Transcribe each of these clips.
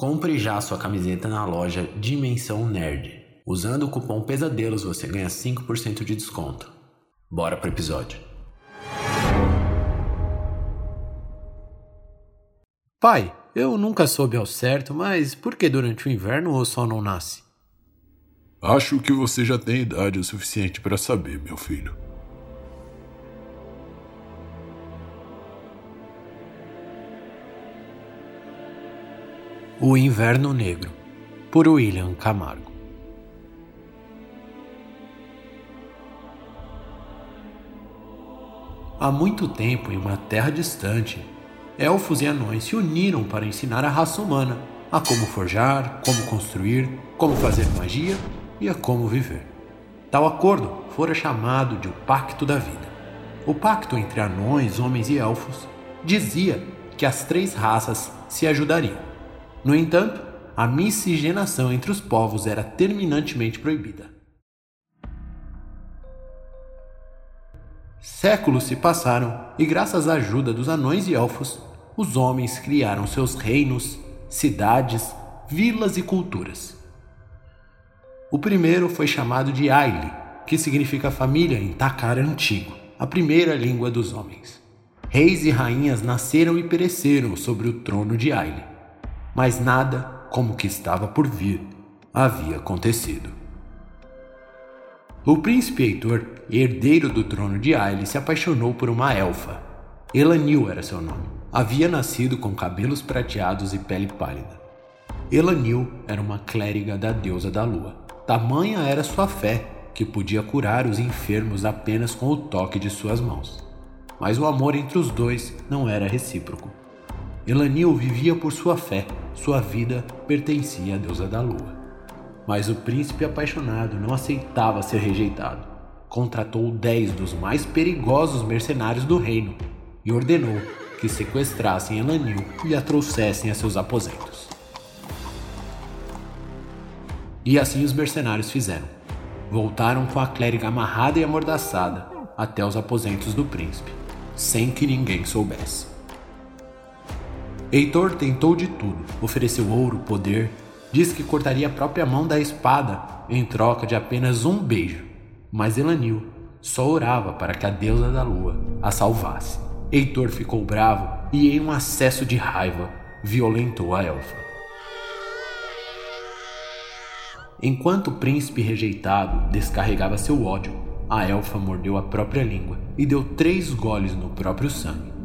Compre já sua camiseta na loja Dimensão Nerd. Usando o cupom Pesadelos você ganha 5% de desconto. Bora pro episódio. Pai, eu nunca soube ao certo, mas por que durante o inverno o sol não nasce? Acho que você já tem idade o suficiente para saber, meu filho. O Inverno Negro, por William Camargo. Há muito tempo, em uma terra distante, elfos e anões se uniram para ensinar a raça humana a como forjar, como construir, como fazer magia e a como viver. Tal acordo fora chamado de o Pacto da Vida. O pacto entre anões, homens e elfos dizia que as três raças se ajudariam no entanto, a miscigenação entre os povos era terminantemente proibida. Séculos se passaram e, graças à ajuda dos anões e elfos, os homens criaram seus reinos, cidades, vilas e culturas. O primeiro foi chamado de Aile, que significa família em Takar antigo, a primeira língua dos homens. Reis e rainhas nasceram e pereceram sobre o trono de Aile mas nada como o que estava por vir havia acontecido. O príncipe Heitor, herdeiro do trono de Aile, se apaixonou por uma elfa. Elanil era seu nome. Havia nascido com cabelos prateados e pele pálida. Elanil era uma clériga da deusa da lua. Tamanha era sua fé que podia curar os enfermos apenas com o toque de suas mãos. Mas o amor entre os dois não era recíproco. Elanil vivia por sua fé, sua vida pertencia à deusa da lua. Mas o príncipe apaixonado não aceitava ser rejeitado. Contratou dez dos mais perigosos mercenários do reino e ordenou que sequestrassem Elanil e a trouxessem a seus aposentos. E assim os mercenários fizeram. Voltaram com a clériga amarrada e amordaçada até os aposentos do príncipe, sem que ninguém soubesse. Heitor tentou de tudo, ofereceu ouro, poder, disse que cortaria a própria mão da espada em troca de apenas um beijo. Mas Elanil só orava para que a deusa da lua a salvasse. Heitor ficou bravo e, em um acesso de raiva, violentou a elfa. Enquanto o príncipe rejeitado descarregava seu ódio, a elfa mordeu a própria língua e deu três goles no próprio sangue.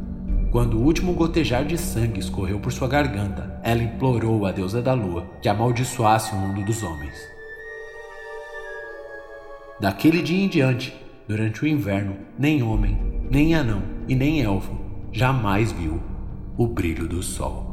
Quando o último gotejar de sangue escorreu por sua garganta, ela implorou à deusa da lua que amaldiçoasse o mundo dos homens. Daquele dia em diante, durante o inverno, nem homem, nem anão e nem elfo jamais viu o brilho do sol.